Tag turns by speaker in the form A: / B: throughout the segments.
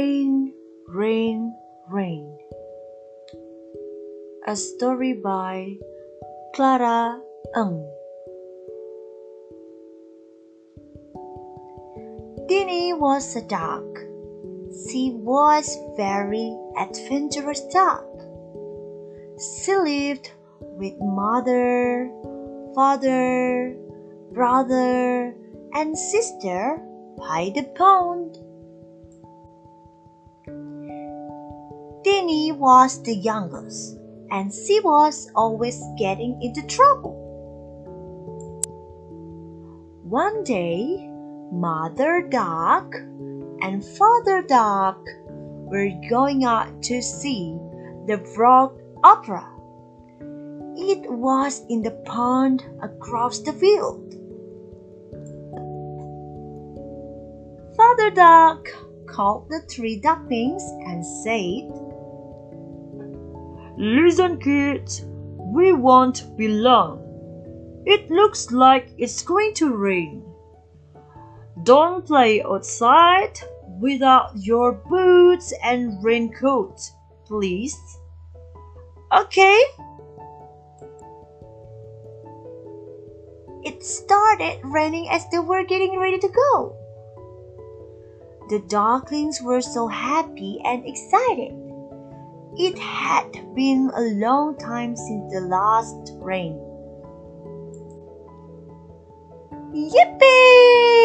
A: Rain, Rain, Rain. A story by Clara Ng. Dinny was a dog. She was very adventurous dog. She lived with mother, father, brother, and sister by the pond. Dinny was the youngest, and she was always getting into trouble. One day, Mother Duck and Father Duck were going out to see the frog opera. It was in the pond across the field. Father Duck called the three ducklings and said,
B: Listen, kids, we won't be long. It looks like it's going to rain. Don't play outside without your boots and raincoat, please.
A: Okay. It started raining as they were getting ready to go. The ducklings were so happy and excited. It had been a long time since the last rain. Yippee!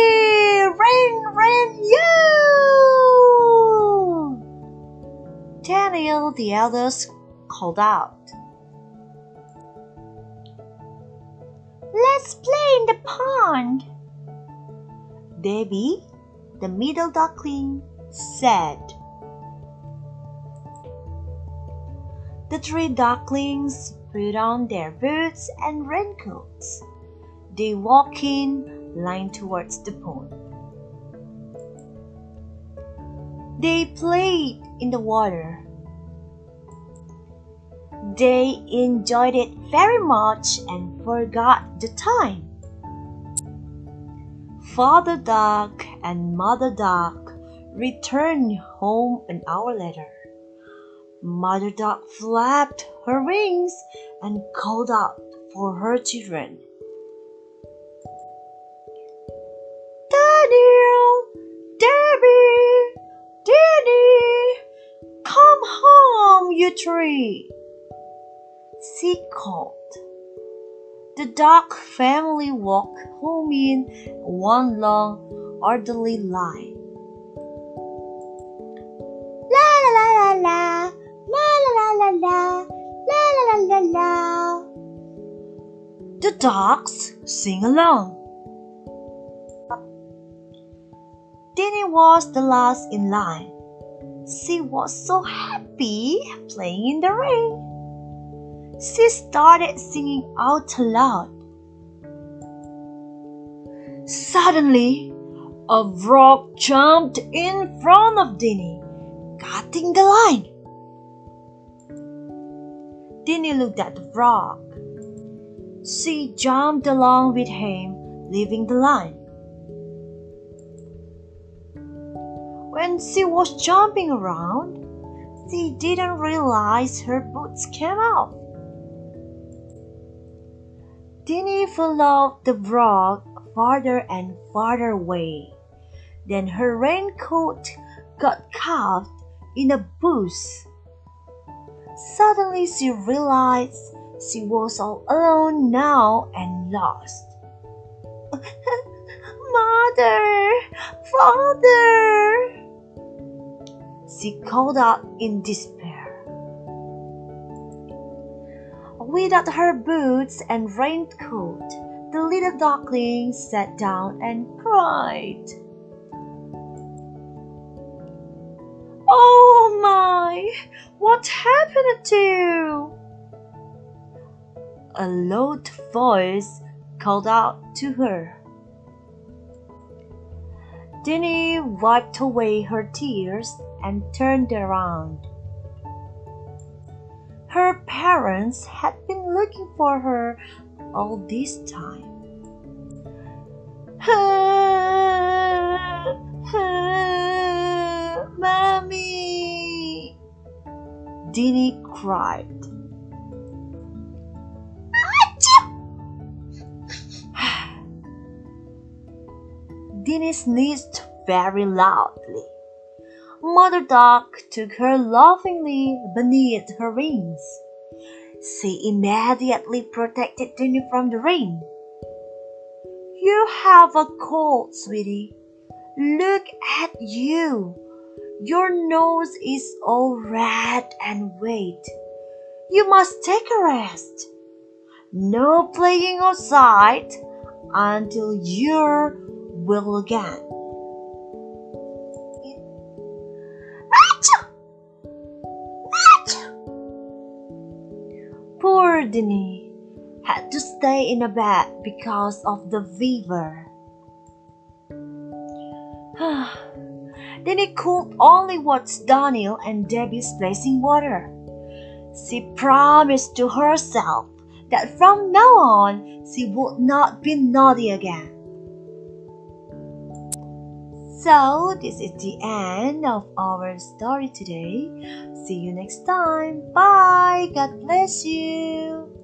A: Rain, rain, you! Daniel the eldest called out. Let's play in the pond. Debbie, the middle duckling, said. The three ducklings put on their boots and raincoats. They walked in line towards the pond. They played in the water. They enjoyed it very much and forgot the time. Father Duck and Mother Duck returned home an hour later. Mother Duck flapped her wings and called out for her children. Daniel, Debbie, Dinny, come home, you three. She called. The duck family walked home in one long, orderly line. La la la, la la. The dogs sing along. Dinny was the last in line. She was so happy playing in the rain. She started singing out loud. Suddenly, a frog jumped in front of Dinny, cutting the line. Dinny looked at the frog. She jumped along with him, leaving the line. When she was jumping around, she didn't realize her boots came off. Dinny followed the frog farther and farther away. Then her raincoat got caught in a bush. Suddenly she realized she was all alone now and lost. Mother! Father! She called out in despair. Without her boots and raincoat, the little duckling sat down and cried. My! What happened to you? A low voice called out to her. Dinny wiped away her tears and turned around. Her parents had been looking for her all this time. Dinny cried. Dinny sneezed very loudly. Mother Duck took her lovingly beneath her wings. She immediately protected Dinny from the rain. You have a cold, sweetie. Look at you. Your nose is all red and wet. You must take a rest. No playing outside until you're well again. Poor Dinny had to stay in a bed because of the fever. Dinny could only watch Daniel and Debbie splashing water. She promised to herself that from now on she would not be naughty again. So, this is the end of our story today. See you next time. Bye. God bless you.